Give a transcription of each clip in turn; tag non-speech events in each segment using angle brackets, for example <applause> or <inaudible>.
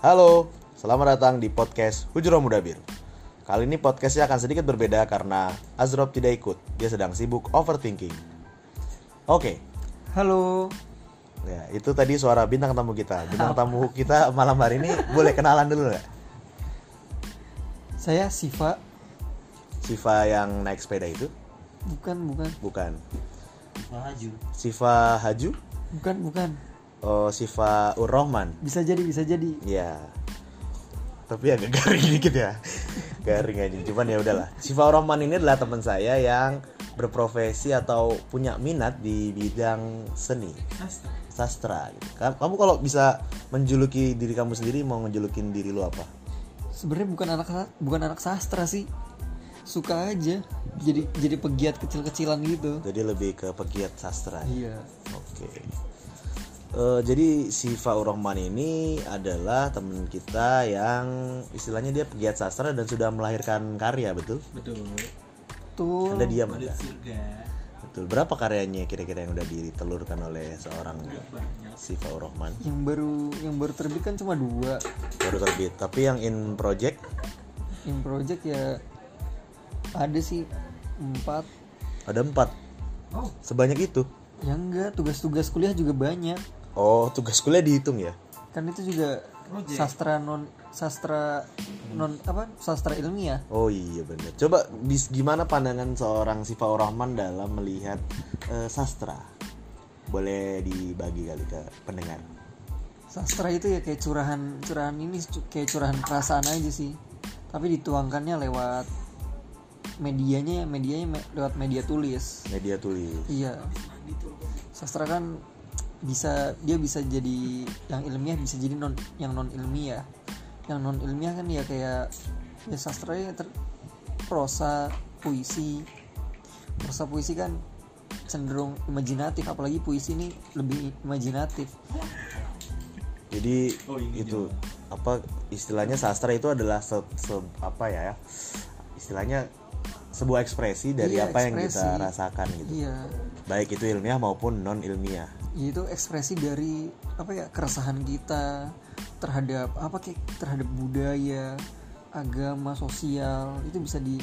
Halo, selamat datang di podcast Hujro Muda Biru. Kali ini podcastnya akan sedikit berbeda karena Azrob tidak ikut. Dia sedang sibuk overthinking. Oke, Halo. ya itu tadi suara bintang tamu kita. Bintang tamu kita malam hari ini boleh kenalan dulu nggak? Saya Siva. Siva yang naik sepeda itu? Bukan, bukan. Bukan. Maju. Siva Haju? Bukan, bukan. Oh, Siva Urrohman. Bisa jadi, bisa jadi. Ya. Tapi agak <laughs> garing dikit ya. Garing aja. Cuman ya udahlah. Siva Rohman ini adalah teman saya yang berprofesi atau punya minat di bidang seni, sastra. Gitu. Ka- Kamu kalau bisa menjuluki diri kamu sendiri mau ngejulukin diri lu apa? Sebenarnya bukan anak bukan anak sastra sih. Suka aja. Jadi jadi pegiat kecil-kecilan gitu. Jadi lebih ke pegiat sastra. Iya. Oke. Eh, jadi si Faur Rahman ini adalah teman kita yang istilahnya dia pegiat sastra dan sudah melahirkan karya betul? Betul. Tuh. Anda diam surga. Betul. Berapa karyanya kira-kira yang udah ditelurkan oleh seorang Banyak. si Faur Rahman? Yang baru yang baru terbit kan cuma dua. Baru terbit. Tapi yang in project Yang project ya ada sih empat. ada empat. Oh, Sebanyak itu. Yang enggak tugas-tugas kuliah juga banyak. Oh, tugas kuliah dihitung ya? Kan itu juga Project. sastra non sastra non apa sastra ilmiah. Oh iya bener. Coba bis, gimana pandangan seorang si Faur Rahman dalam melihat eh, sastra? Boleh dibagi kali ke pendengar. sastra itu ya kayak curahan curahan ini kayak curahan perasaan aja sih tapi dituangkannya lewat medianya medianya me- lewat media tulis Media tulis. iya sastra kan bisa dia bisa jadi yang ilmiah bisa jadi non yang non ilmiah yang non ilmiah kan ya kayak ya sastra ya ter, prosa puisi prosa puisi kan cenderung imajinatif apalagi puisi ini lebih imajinatif Jadi Oh, itu apa istilahnya sastra itu adalah se, se- apa ya? Istilahnya sebuah ekspresi dari Iya, apa yang kita ekspresi. rasakan gitu. iya Baik itu ilmiah maupun non ilmiah. Ya, itu ekspresi dari apa ya keresahan kita terhadap apa kayak terhadap budaya agama sosial itu bisa di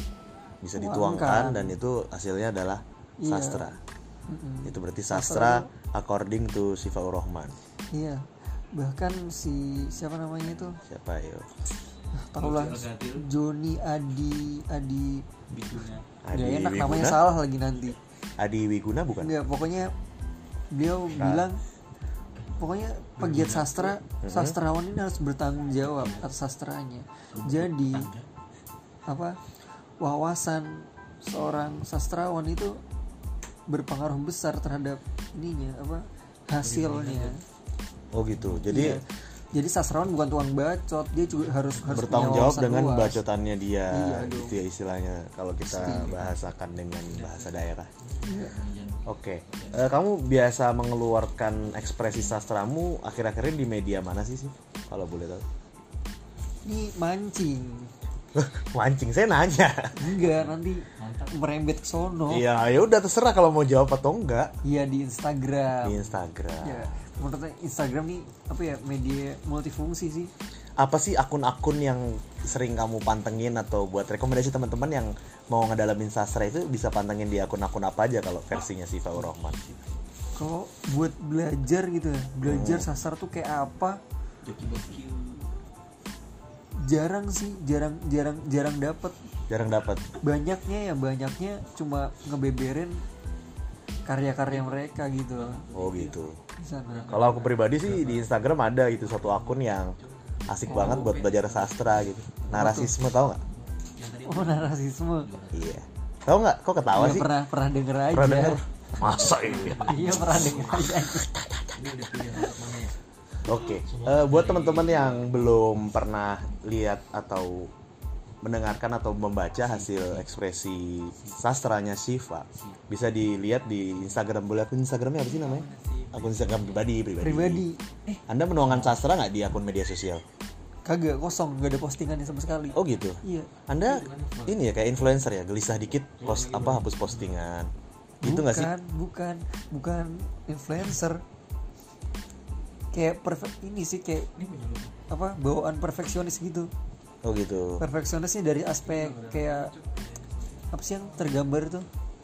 Bisa Tuangkan. dituangkan dan itu hasilnya adalah Iya. sastra. Mm-mm. Itu berarti sastra according to Sifaur Rahman. iya bahkan si siapa namanya itu Siapa ya? tahu lah Gatil. Joni Adi Adi Bitunya. Adi Gak enak namanya salah lagi nanti Adi Wiguna bukan? Enggak, pokoknya beliau bilang pokoknya pegiat sastra sastrawan ini harus bertanggung jawab atas sastranya jadi apa wawasan seorang sastrawan itu berpengaruh besar terhadap ininya apa hasilnya Oh gitu. Jadi Iya. jadi sastrawan bukan tukang bacot dia juga harus harus bertanggung jawab dengan luas. bacotannya dia Iya, gitu ya istilahnya kalau kita bahasakan dengan bahasa daerah. Iya. Oke, Eh, kamu biasa mengeluarkan ekspresi sastramu akhir-akhir ini di media mana sih sih? Kalau boleh tahu. ini mancing <laughs> Mancing saya nanya. enggak nanti merembet ke sono Iya, ya udah terserah kalau mau jawab atau enggak iya di Instagram di Instagram. ya menurut saya Instagram nih apa ya media multifungsi sih Apa sih akun-akun yang sering kamu pantengin atau buat rekomendasi teman-teman yang mau ngedalamin sastra itu bisa pantengin di akun-akun apa aja kalau versinya si Faur Rahman? kalau buat belajar gitu ya belajar Hmm. sasar tuh kayak apa jarang sih jarang jarang jarang dapet Jarang dapat. banyaknya ya banyaknya cuma ngebeberin karya-karya mereka gitu Oh gitu. Kalau aku pribadi sih di Instagram ada gitu satu akun yang asik banget buat belajar sastra gitu. Narasisme tau nggak? Oh narasisme Iya. Tahu nggak? Kok ketawa Iya, sih? pernah pernah denger aja Pernah denger? Masa iya? <laughs> iya pernah denger aja ini udah pilih anak mana ya? Oke, Eh, buat teman-teman yang belum pernah lihat atau mendengarkan atau membaca hasil ekspresi sastranya Shiva, bisa dilihat di Instagram. Boleh akun Instagramnya apa sih namanya? Akun Instagram pribadi, pribadi. pribadi Anda menuangkan sastra nggak di akun media sosial? Kagak kosong. Gak ada postingannya sama sekali. Oh gitu. iya. Anda ini ya kayak influencer ya, gelisah dikit post apa hapus postingan. Gitu nggak sih? bukan bukan. Bukan influencer. Kayak perfect ini sih kayak apa bawaan perfeksionis gitu. Oh gitu. Perfeksionisnya dari aspek kayak apa sih yang tergambar itu?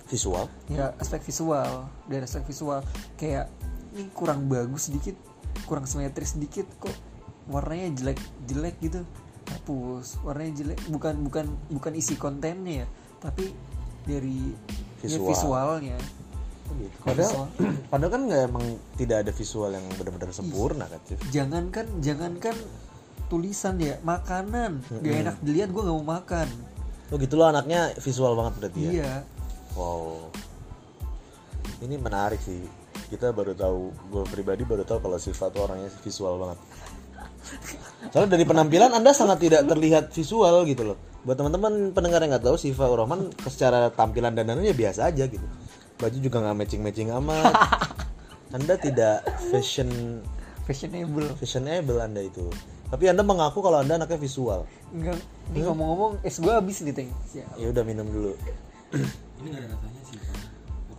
Visual? Ya aspek visual. Dari aspek visual kayak ini kurang bagus sedikit kurang simetris sedikit kok warnanya jelek jelek gitu. Hapus warnanya jelek. Bukan bukan bukan isi kontennya ya tapi dari ya, Visual. visualnya. Oh gitu. Padahal visual. <clears throat> padahal kan nggak emang tidak ada visual yang benar-benar sempurna kan Cif? jangankan jangankan tulisan ya makanan. Gak enak dilihat gue nggak mau makan. Oh gitu loh anaknya visual banget berarti ya? Iya. Wow. Ini menarik sih. Kita baru tahu gue pribadi baru tahu kalau Siva tuh orangnya visual banget soalnya dari penampilan anda sangat tidak terlihat visual gitu loh. Buat teman-teman pendengar yang nggak tahu Siva Rohman secara tampilan dan dandannya biasa aja gitu. Baju juga nggak matching-matching amat. <laughs> Anda tidak fashion fashionable. fashionable anda itu. Tapi anda mengaku kalau anda anaknya visual. Enggak ini ngomong-ngomong es gue habis nih teng Ya. udah minum dulu. <clears throat> Ini gak ada rasanya sih.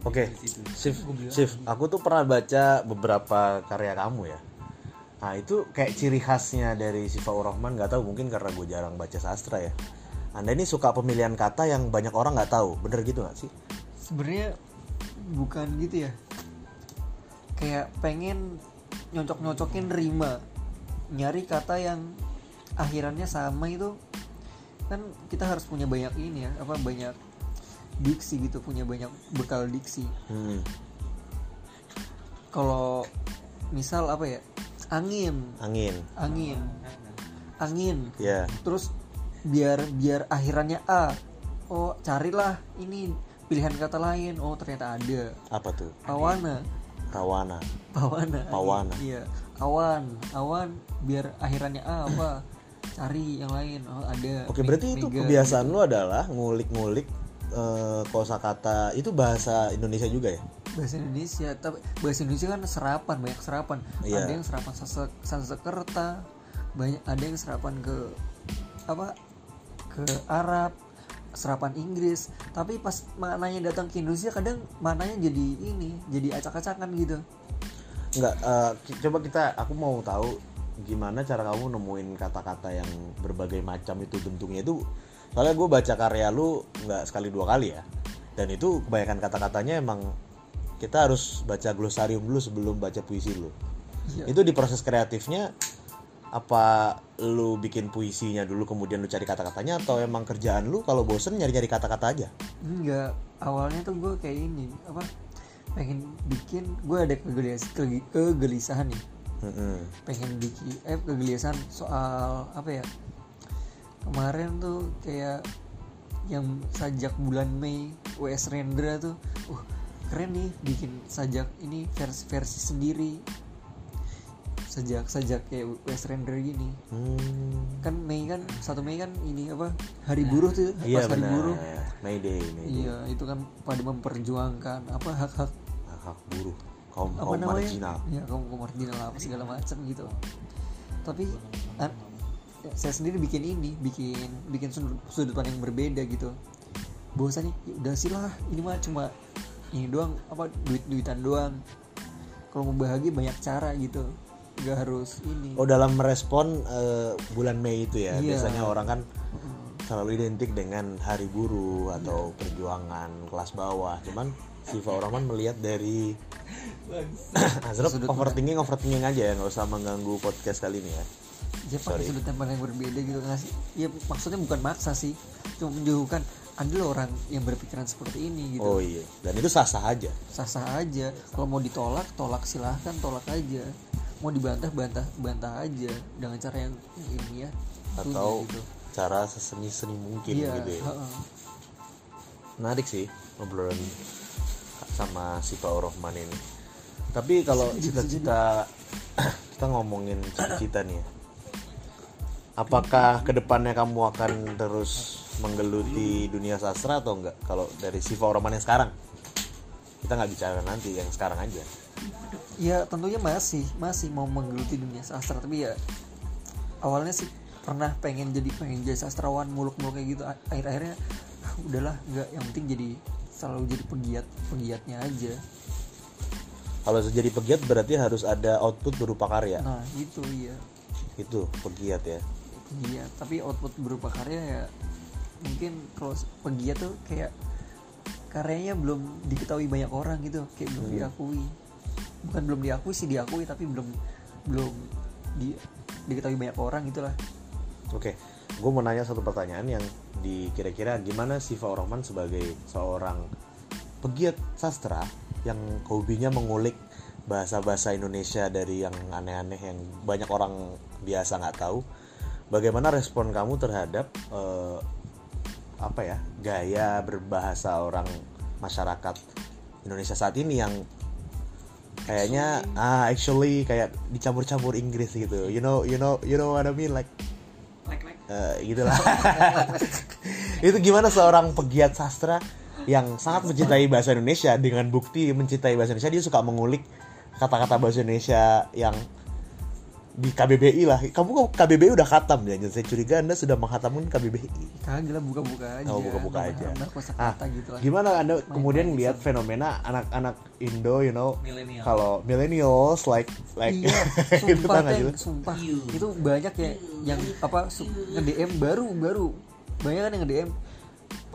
Oke, Sif, Sif, aku tuh pernah baca beberapa karya kamu ya. Nah itu kayak ciri khasnya dari Sifa Rahman nggak tahu mungkin karena gue jarang baca sastra ya. Anda ini suka pemilihan kata yang banyak orang nggak tahu, bener gitu nggak sih? sebenarnya bukan gitu ya. Kayak pengen nyocok nyocokin rima. Nyari kata yang akhirannya sama itu. Kan kita harus punya banyak ini ya apa banyak diksi gitu punya banyak bekal diksi. Hmm, kalau misal apa ya angin. Angin, angin. Angin. Ya. terus biar biar akhirannya a. Oh carilah ini pilihan kata lain. Oh ternyata ada. Apa tuh? awana Rawana. pawana. Pawana. iya. Awan. Awan biar akhirannya a. Apa? Cari yang lain. Oh ada. Oke, berarti itu mega. kebiasaan lu adalah ngulik-ngulik eh, kosakata. Itu bahasa Indonesia juga ya? Bahasa Indonesia. Tapi bahasa Indonesia kan serapan banyak serapan. Iya. ada yang serapan Sanskerta banyak ada yang serapan ke apa ke Arab serapan Inggris. Tapi pas maknanya datang ke Indonesia kadang maknanya jadi ini jadi acak-acakan gitu. Enggak, eh, ki- coba kita aku mau tahu gimana cara kamu nemuin kata-kata yang berbagai macam itu bentuknya. Itu soalnya gue baca karya lu nggak sekali dua kali ya. Dan itu kebanyakan kata-katanya emang kita harus baca glosarium dulu sebelum baca puisi lu Iya. itu di proses kreatifnya apa lu bikin puisinya dulu kemudian lu cari kata-katanya atau emang kerjaan lu kalau bosen nyari-nyari kata-kata aja enggak awalnya tuh gue kayak ini apa pengen bikin gue ada kegelis- kege- kegelisahan nih Mm-mm. pengen bikin eh kegelisahan soal apa ya kemarin tuh kayak yang sajak bulan Mei WS Rendra tuh uh keren nih bikin sajak ini versi versi sendiri. Sajak sajak kayak WS Rendra gini. Hmm. kan Mei kan satu Mei kan ini apa hari buruh tuh iya pas hari buruh. Mayday, Mayday. iya itu kan pada memperjuangkan apa hak hak hak buruh. Kaum apa kaum namanya? marginal. Ya kaum kaum marginal apa segala macam gitu. Tapi an- ya, saya sendiri bikin ini bikin bikin sudut, sudut pandang yang berbeda gitu. Bahwasanya ya udah sih lah ini mah cuma ini doang apa duit duitan doang. Kalau mau bahagia banyak cara gitu. Nggak harus ini. Oh dalam merespon eh, bulan Mei itu ya Iya. biasanya orang kan selalu identik dengan hari buruh atau Iya. perjuangan kelas bawah. Cuman Siva Rahman melihat dari <coughs> Sudut overthinking overthinking aja ya nggak usah mengganggu podcast kali ini ya. dia pakai sudut pandang yang berbeda gitu ngasih ya maksudnya bukan maksa sih. Cuma menjauhkan ada loh orang yang berpikiran seperti ini gitu Oh iya dan itu sah sah aja. sah-sah aja kalau mau ditolak tolak silahkan tolak aja mau dibantah bantah bantah aja dengan cara yang ilmiah tentunya Atau gitu. cara seseni seni mungkin iya gitu ya. heeh. Menarik sih obrolan sama Siva Rahman ini. Tapi kalau cita-cita <coughs> kita ngomongin cita-cita nih ya. Apakah ke depannya kamu akan terus menggeluti dunia sastra atau enggak? Kalau dari Siva Rahman yang sekarang, kita nggak bicara nanti yang sekarang aja. ya tentunya masih masih mau menggeluti dunia sastra tapi ya awalnya sih pernah pengen jadi pengen jadi sastrawan muluk-muluk kayak gitu. Akhir-akhirnya ah, udahlah nggak yang penting jadi selalu jadi pegiat pegiatnya aja. Kalau jadi pegiat berarti harus ada output berupa karya? Nah itu iya. Itu pegiat ya. Iya tapi output berupa karya ya mungkin kalau pegiat tuh kayak karyanya belum diketahui banyak orang gitu kayak belum Hmm. diakui bukan belum diakui sih diakui tapi belum belum di diketahui banyak orang gitulah Oke, gue mau nanya satu pertanyaan yang di kira-kira gimana Siva Rohman sebagai seorang pegiat sastra yang hobinya mengulik bahasa-bahasa Indonesia dari yang aneh-aneh yang banyak orang biasa nggak tahu. Bagaimana respon kamu terhadap eh, apa ya gaya berbahasa orang masyarakat Indonesia saat ini yang kayaknya ah actually kayak dicampur-campur Inggris gitu. You know, you know, you know what I mean like Eh, gitulah <laughs> itu gimana seorang pegiat sastra yang sangat mencintai bahasa Indonesia dengan bukti mencintai bahasa Indonesia dia suka mengulik kata-kata bahasa Indonesia yang di KBBI lah. Kamu kok KBBI udah khatam ya? Saya curiga anda sudah menghatamkan KBBI kagak lah buka-buka aja. Oh, buka-buka aja. Ah, gitu lah. gimana anda kemudian lihat fenomena anak-anak Indo you know? Millennial. kalau millennials like like iya <laughs> itu sumpah sih? sumpah. Itu banyak ya yang apa nge-DM baru baru. Banyak kan yang nge-DM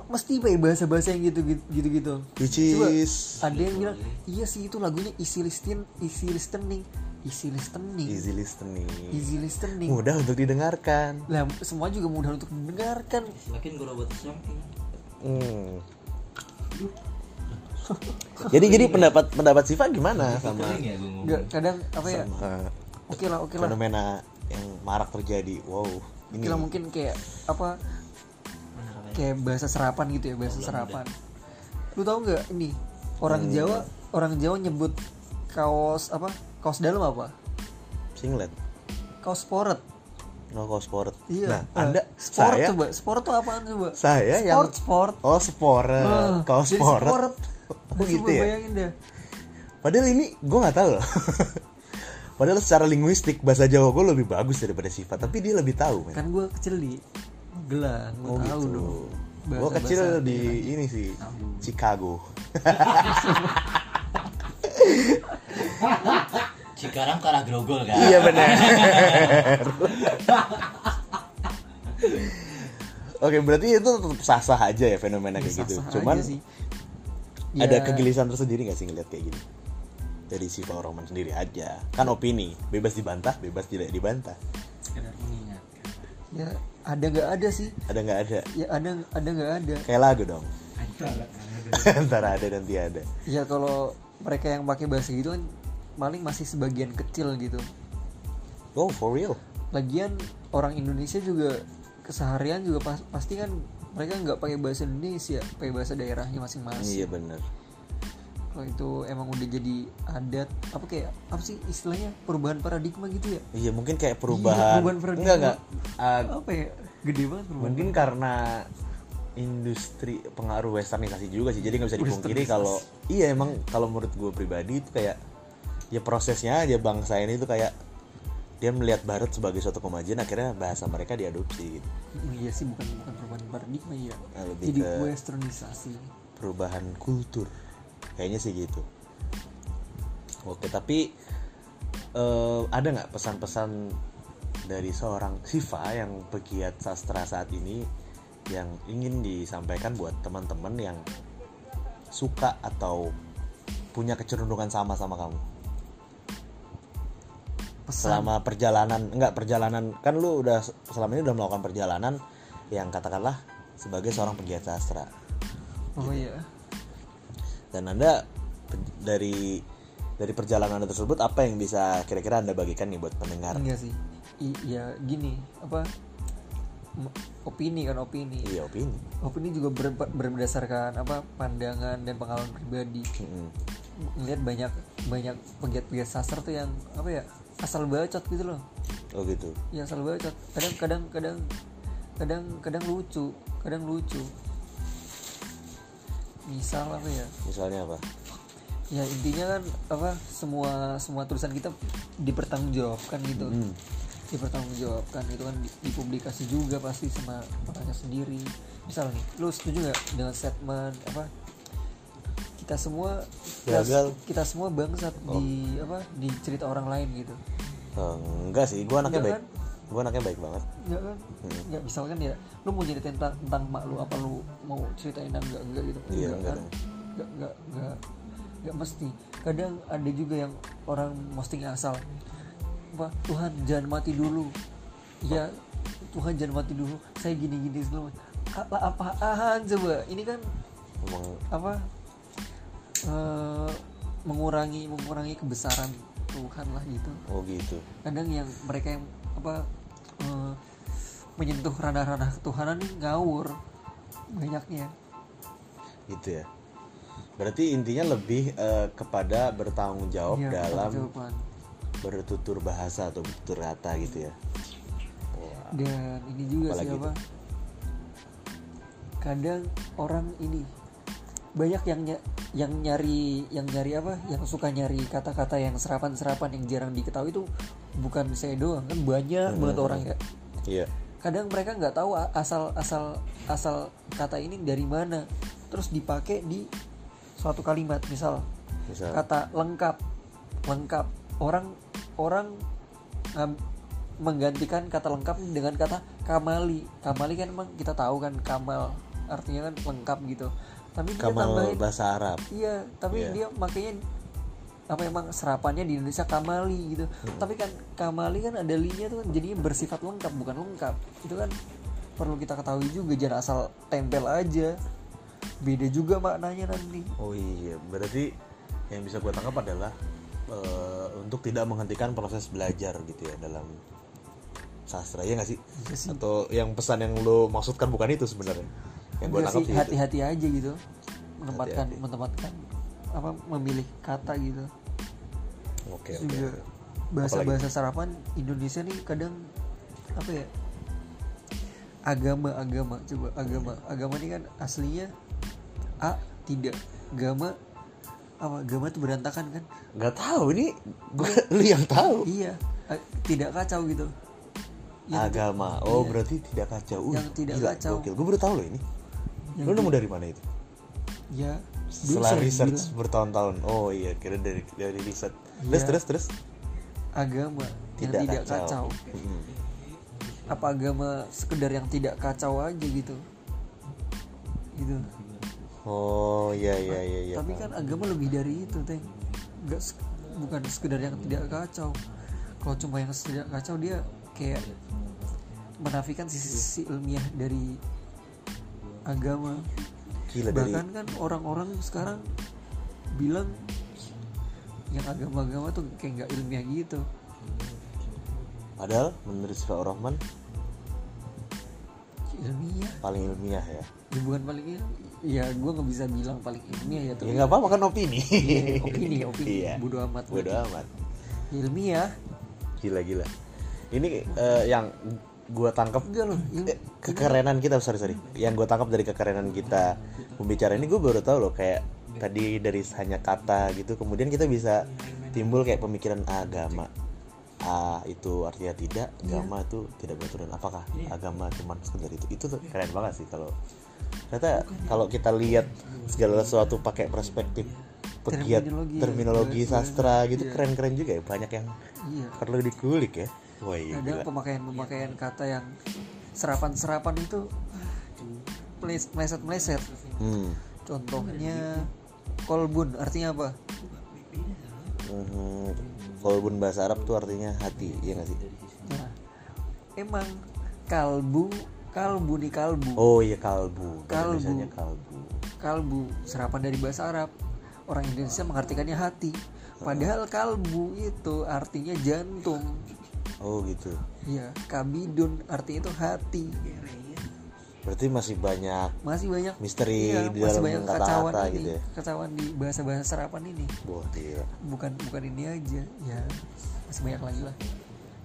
mesti pakai bahasa-bahasa yang gitu gitu gitu. Which Coba, is ada yang bilang iya sih itu lagunya easy listening easy listening easy listening. Easy listening. Easy listening. Mudah untuk didengarkan. Lah semua juga mudah untuk mendengarkan. Semakin gue something. Hmm. jadi jadi pendapat pendapat Siva gimana sama ya nggak kadang apa ya? Sama oke lah oke lah. fenomena yang marak terjadi. Wow ini lah mungkin kayak apa? Kayak bahasa serapan gitu ya bahasa serapan. Lu tau nggak ini? Orang Hmm. Jawa orang Jawa nyebut kaos apa kaos dalam apa? Singlet. Kaos sport no kau sport iya. Nah Eh, anda sport saya coba. Sport tuh apaan coba? Saya yang sport sport. Oh sport Ah, kau jadi sport sport. oh gitu ya? Bayangin dah padahal ini gue nggak tahu loh. <laughs> Padahal secara linguistik bahasa Jawa gue lebih bagus daripada Siva tapi dia lebih tahu men. kan gue kecil di Gelang gue oh tahu gitu. dong. Gue kecil di ini sih Chicago <laughs> <laughs> Cikarang ke arah Grogol kan. Iya benar. <laughs> Oke, berarti itu tetap sah-sah aja ya fenomena kayak gitu. Sah-sah Cuman aja sih. ada Ya, kegelisahan tersendiri gak sih ngeliat kayak gini? Dari Siva Roman sendiri aja. Kan opini, bebas dibantah, bebas tidak dibantah. Sekedar mengingatkan. ya ada nggak ada sih Ada nggak ada? ya ada ada nggak ada Kayak lagu dong. Antara <laughs> Antara ada dan tiada. ya kalau mereka yang pakai bahasa gitu kan paling masih sebagian kecil gitu Oh, for real? lagian orang Indonesia juga keseharian juga pas- pasti kan mereka nggak pakai bahasa Indonesia pakai bahasa daerahnya masing-masing Iya bener. kalau itu emang udah jadi adat apa kayak apa sih istilahnya perubahan paradigma gitu ya Iya, mungkin kayak perubahan. perubahan paradigma. enggak enggak. Ah, apa ya gede banget perubahan mungkin karena industri pengaruh westernisasi juga sih jadi nggak bisa dipungkiri kalau iya emang kalau menurut gue pribadi itu kayak ya prosesnya aja bangsa ini tuh kayak dia melihat barat sebagai suatu kemajuan akhirnya bahasa mereka diadopsi. Gitu. Mm, iya sih bukan bukan perubahan paradigma ya Nah, lebih jadi ke- westernisasi. perubahan kultur. Kayaknya sih gitu. Oke tapi eh, ada nggak pesan-pesan dari seorang Siva yang pegiat sastra saat ini yang ingin disampaikan buat teman-teman yang suka atau punya kecenderungan sama sama kamu pesan. selama perjalanan enggak perjalanan kan lu udah selama ini udah melakukan perjalanan yang katakanlah sebagai seorang pegiat sastra. Oh iya. Dan anda dari dari perjalanan anda tersebut apa yang bisa kira-kira anda bagikan nih buat pendengar? Enggak sih. I, ya gini apa opini kan opini. Iya opini. Opini juga ber- berdasarkan apa pandangan dan pengalaman pribadi. Mm-mm. ngeliat banyak banyak pegiat-pegiat sastra tuh yang apa ya asal bacot gitu loh. Oh gitu. Yang asal bacot. Kadang kadang kadang kadang kadang lucu kadang lucu. Misal apa ya? Misalnya apa? Ya intinya kan apa semua semua tulisan kita dipertanggungjawabkan gitu. Hmm. dipertanggungjawabkan itu kan di- dipublikasi juga pasti sama orangnya sendiri. Misal nih lu setuju nggak dengan statement apa kita semua Gagal. kita semua bangsat di apa di cerita orang lain gitu Eh, enggak sih gue anaknya Enggak baik gue anaknya baik banget Enggak kan? Hmm. Enggak misalkan ya lu mau jadi tentang tentang mak lu apa lu mau ceritain dan enggak enggak gitu. Iya, enggak enggak kan? Enggak enggak enggak enggak mesti. Kadang ada juga yang orang posting asal apa Tuhan jangan mati dulu. Ya Tuhan jangan mati dulu. Saya gini-gini dulu. Lah apaan coba? Ini kan emang apa eh, mengurangi mengurangi kebesaran Tuhan lah gitu. Oh gitu. Kadang yang mereka yang apa eh, menyentuh ranah-ranah ketuhanan ngawur banyaknya. Gitu ya. Berarti intinya lebih eh, kepada bertanggung jawab Iya, dalam jawaban. bertutur bahasa atau bertutur kata gitu ya. Dan ini juga Apalagi sih apa? Kadang orang ini banyak yang ny- yang nyari yang nyari apa? Yang suka nyari kata-kata yang serapan-serapan yang jarang diketahui itu bukan saya doang kan banyak banget orang ya. Iya. Kadang mereka nggak tahu asal asal asal kata ini dari mana terus dipakai di suatu kalimat misal misal. kata lengkap lengkap. Orang orang ngam- menggantikan kata lengkap dengan kata kamali. Kamali kan emang kita tahu kan kamal artinya kan lengkap gitu tapi dia kamal tambahin bahasa Arab iya tapi Iya. dia makanya apa emang serapannya di Indonesia kamali gitu Hmm. tapi kan kamali kan ada linya tuh kan jadinya bersifat lengkap bukan lengkap itu kan perlu kita ketahui juga jangan asal tempel aja beda juga maknanya nanti oh iya berarti yang bisa gue tangkap adalah eh, untuk tidak menghentikan proses belajar gitu ya dalam sastra ya nggak sih? Iya sih. atau yang pesan yang lo maksudkan bukan itu sebenarnya yang gue tangkap sih hati-hati aja gitu. Menempatkan Hati-hati. menempatkan apa memilih kata gitu. Oke Terus oke. juga oke. bahasa-bahasa sarapan Indonesia nih kadang apa ya agama-agama coba agama. Agama ini kan aslinya a tidak. Gama apa agama itu berantakan kan? Nggak tahu ini. Gue lu yang tahu? Iya. A- tidak kacau gitu. Yang- agama. Oh iya. berarti tidak kacau. Uh, Yang tidak gila, kacau. gokil. gue baru tahu loh ini lu nemu dari mana itu? Ya setelah research bilang, bertahun-tahun. Oh iya kira dari dari riset. Iya. terus terus terus? Agama yang tidak, tidak kacau, kacau, Mm-mm. apa agama sekedar yang tidak kacau aja gitu? Gitu. Oh iya iya iya iya tapi kan agama lebih dari itu teh nggak bukan sekedar yang tidak kacau. Kalau cuma yang tidak kacau dia kayak menafikan sisi, sisi ilmiah dari agama. Gila dari bahkan kan orang-orang sekarang bilang yang agama-agama tuh kayak nggak ilmiah gitu. Padahal menurut Sifat Rahman ilmiah. paling ilmiah ya. Ya bukan paling il- ya gue nggak bisa bilang paling ilmiah ya ya tapi nggak apa-apa kan opini. Iya, opini <laughs> opini. Iya. bodo amat. bodo amat. Ilmiah. Gila gila. Ini eh, yang gua tangkap il- eh, kekerenan kita sorry sorry. Yang gue tangkap dari kekerenan kita pembicara ini gue baru tahu loh kayak tadi dari hanya kata gitu kemudian kita bisa timbul kayak pemikiran agama A itu artinya tidak agama itu tidak beraturan. Apakah agama cuma sekedar itu? Itu tuh keren banget sih kalau ternyata kalau kita lihat segala sesuatu pakai perspektif pegiat Terminologi, terminologi iya, sastra gitu iya. keren-keren juga ya banyak yang iya perlu dikulik ya wah iya ada pemakaian-pemakaian kata yang serapan-serapan itu meleset-meleset hmm. contohnya kolbun artinya apa Mhm. Kolbun bahasa Arab tuh artinya hati, iya gak sih? nah emang kalbu kalbu nih kalbu Oh iya kalbu, Kalbu. Kalbu. kalbu serapan dari bahasa Arab orang Indonesia mengartikannya hati padahal kalbu itu artinya jantung Oh gitu. Iya, kabidun artinya itu hati. Berarti masih banyak Masih banyak misteri iya, di masih dalam banyak kekacauan kata-kata ini, gitu ya. kekacauan di bahasa-bahasa serapan ini. Wah gila. Bukan bukan ini aja, ya masih banyak lagi lah.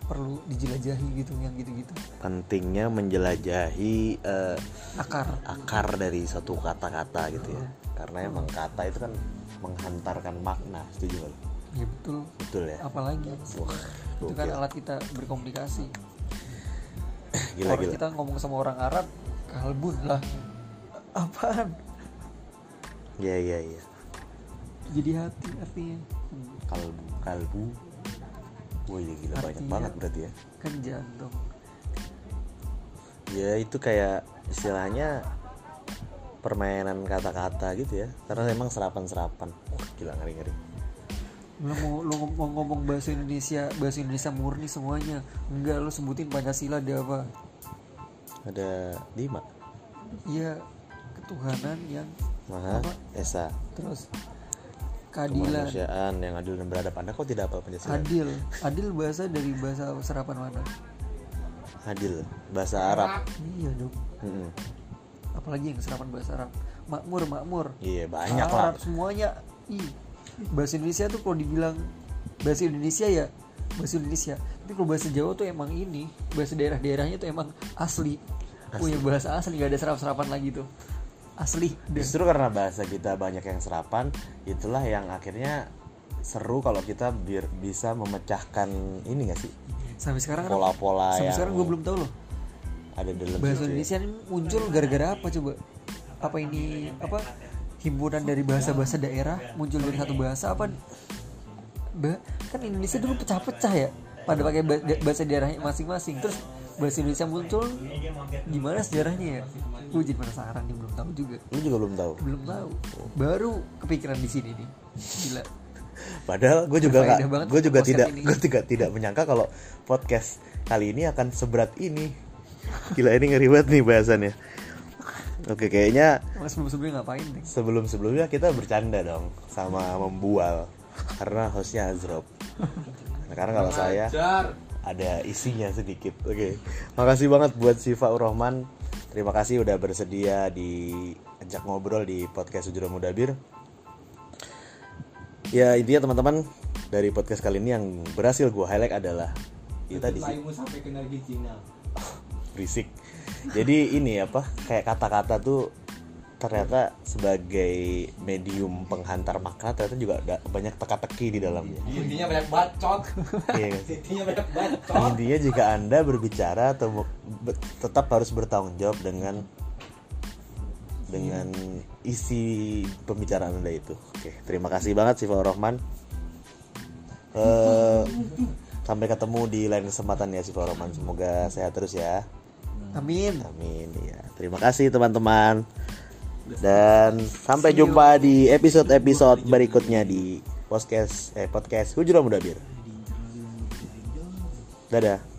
Perlu dijelajahi gitu yang gitu-gitu. Pentingnya menjelajahi eh, Akar. akar dari satu kata-kata gitu ya. Karena emang kata itu kan menghantarkan makna, setuju gak? Ya betul. Betul ya. Apalagi Wah, itu kan alat kita berkomunikasi. Gila Orang gila. kita ngomong sama orang Arab, kalbun lah. Apaan? Iya iya iya. jadi hati artinya Hmm, kalbu kalbu wah iya gila banyak Artinya- banget berarti ya kan jantung ya itu kayak istilahnya permainan kata-kata gitu ya. Karena memang serapan-serapan. Wah gila ngeri-ngeri. Lu mau ngom- mau ngomong bahasa Indonesia bahasa Indonesia murni semuanya. Enggak lu sebutin Pancasila ada apa? Ada lima. Iya ketuhanan yang Maha Apa? Esa. Terus keadilan. kemanusiaan yang adil dan beradab. Anda kok tidak apa Pancasila? Adil. Adil bahasa dari bahasa serapan mana? Adil. Bahasa Arab. Iya dong Mm-mm. Apalagi yang serapan bahasa Arab. Makmur makmur. Iya banyak lah. Arab semuanya ih bahasa Indonesia tuh kalau dibilang bahasa Indonesia ya bahasa Indonesia. Tapi kalau bahasa Jawa tuh emang ini bahasa daerah-daerahnya tuh emang asli. Punya bahasa asli gak ada serap-serapan lagi tuh. Asli. Dan justru karena bahasa kita banyak yang serapan itulah yang akhirnya seru kalau kita bisa memecahkan ini gak sih? Sampai sekarang kan- pola-pola sampai yang sekarang gue belum tahu loh ada dalam bahasa ya. Indonesia ini muncul gara-gara apa coba? Apa ini apa himpunan dari bahasa-bahasa daerah muncul dari satu bahasa apa? Ba- kan Indonesia dulu pecah-pecah ya pada pakai bahasa daerahnya masing-masing. Terus bahasa Indonesia muncul gimana sejarahnya ya? Gue jadi penasaran nih belum tahu juga. Lu juga belum tahu? Belum tahu. Baru kepikiran di sini nih. Gila. <laughs> Padahal gue juga banget gue juga tidak gue juga tidak menyangka kalau podcast kali ini akan seberat ini gila ini ngeri banget nih bahasannya. Oke kayaknya Mas sebelum-sebelumnya ngapain nih sebelum sebelumnya kita bercanda dong sama membual. Karena hostnya Azrob. Nah, karena kalau saya ada isinya sedikit. Oke makasih banget buat Siva Urrahman terima kasih udah bersedia diajak ngobrol di podcast Ujura Mudabir. Ya intinya teman-teman dari podcast kali ini yang berhasil gue highlight adalah itu tadi sih Laimu sampai ke Argentina. <laughs> berisik jadi ini apa kayak kata-kata tuh ternyata sebagai medium penghantar makna ternyata juga ada banyak teka-teki di dalamnya Intinya banyak bacot. <laughs> iya kan? Intinya banyak bacot. intinya jika anda berbicara atau tetap harus bertanggung jawab dengan dengan isi pembicaraan anda itu oke terima kasih banget Siva Rohman Eh, sampai ketemu di lain kesempatan ya Siva Rohman semoga sehat terus ya amin Amin ya. Terima kasih teman-teman. Dan sampai jumpa di episode-episode berikutnya di podcast eh podcast Hujura Mudabir. Dadah.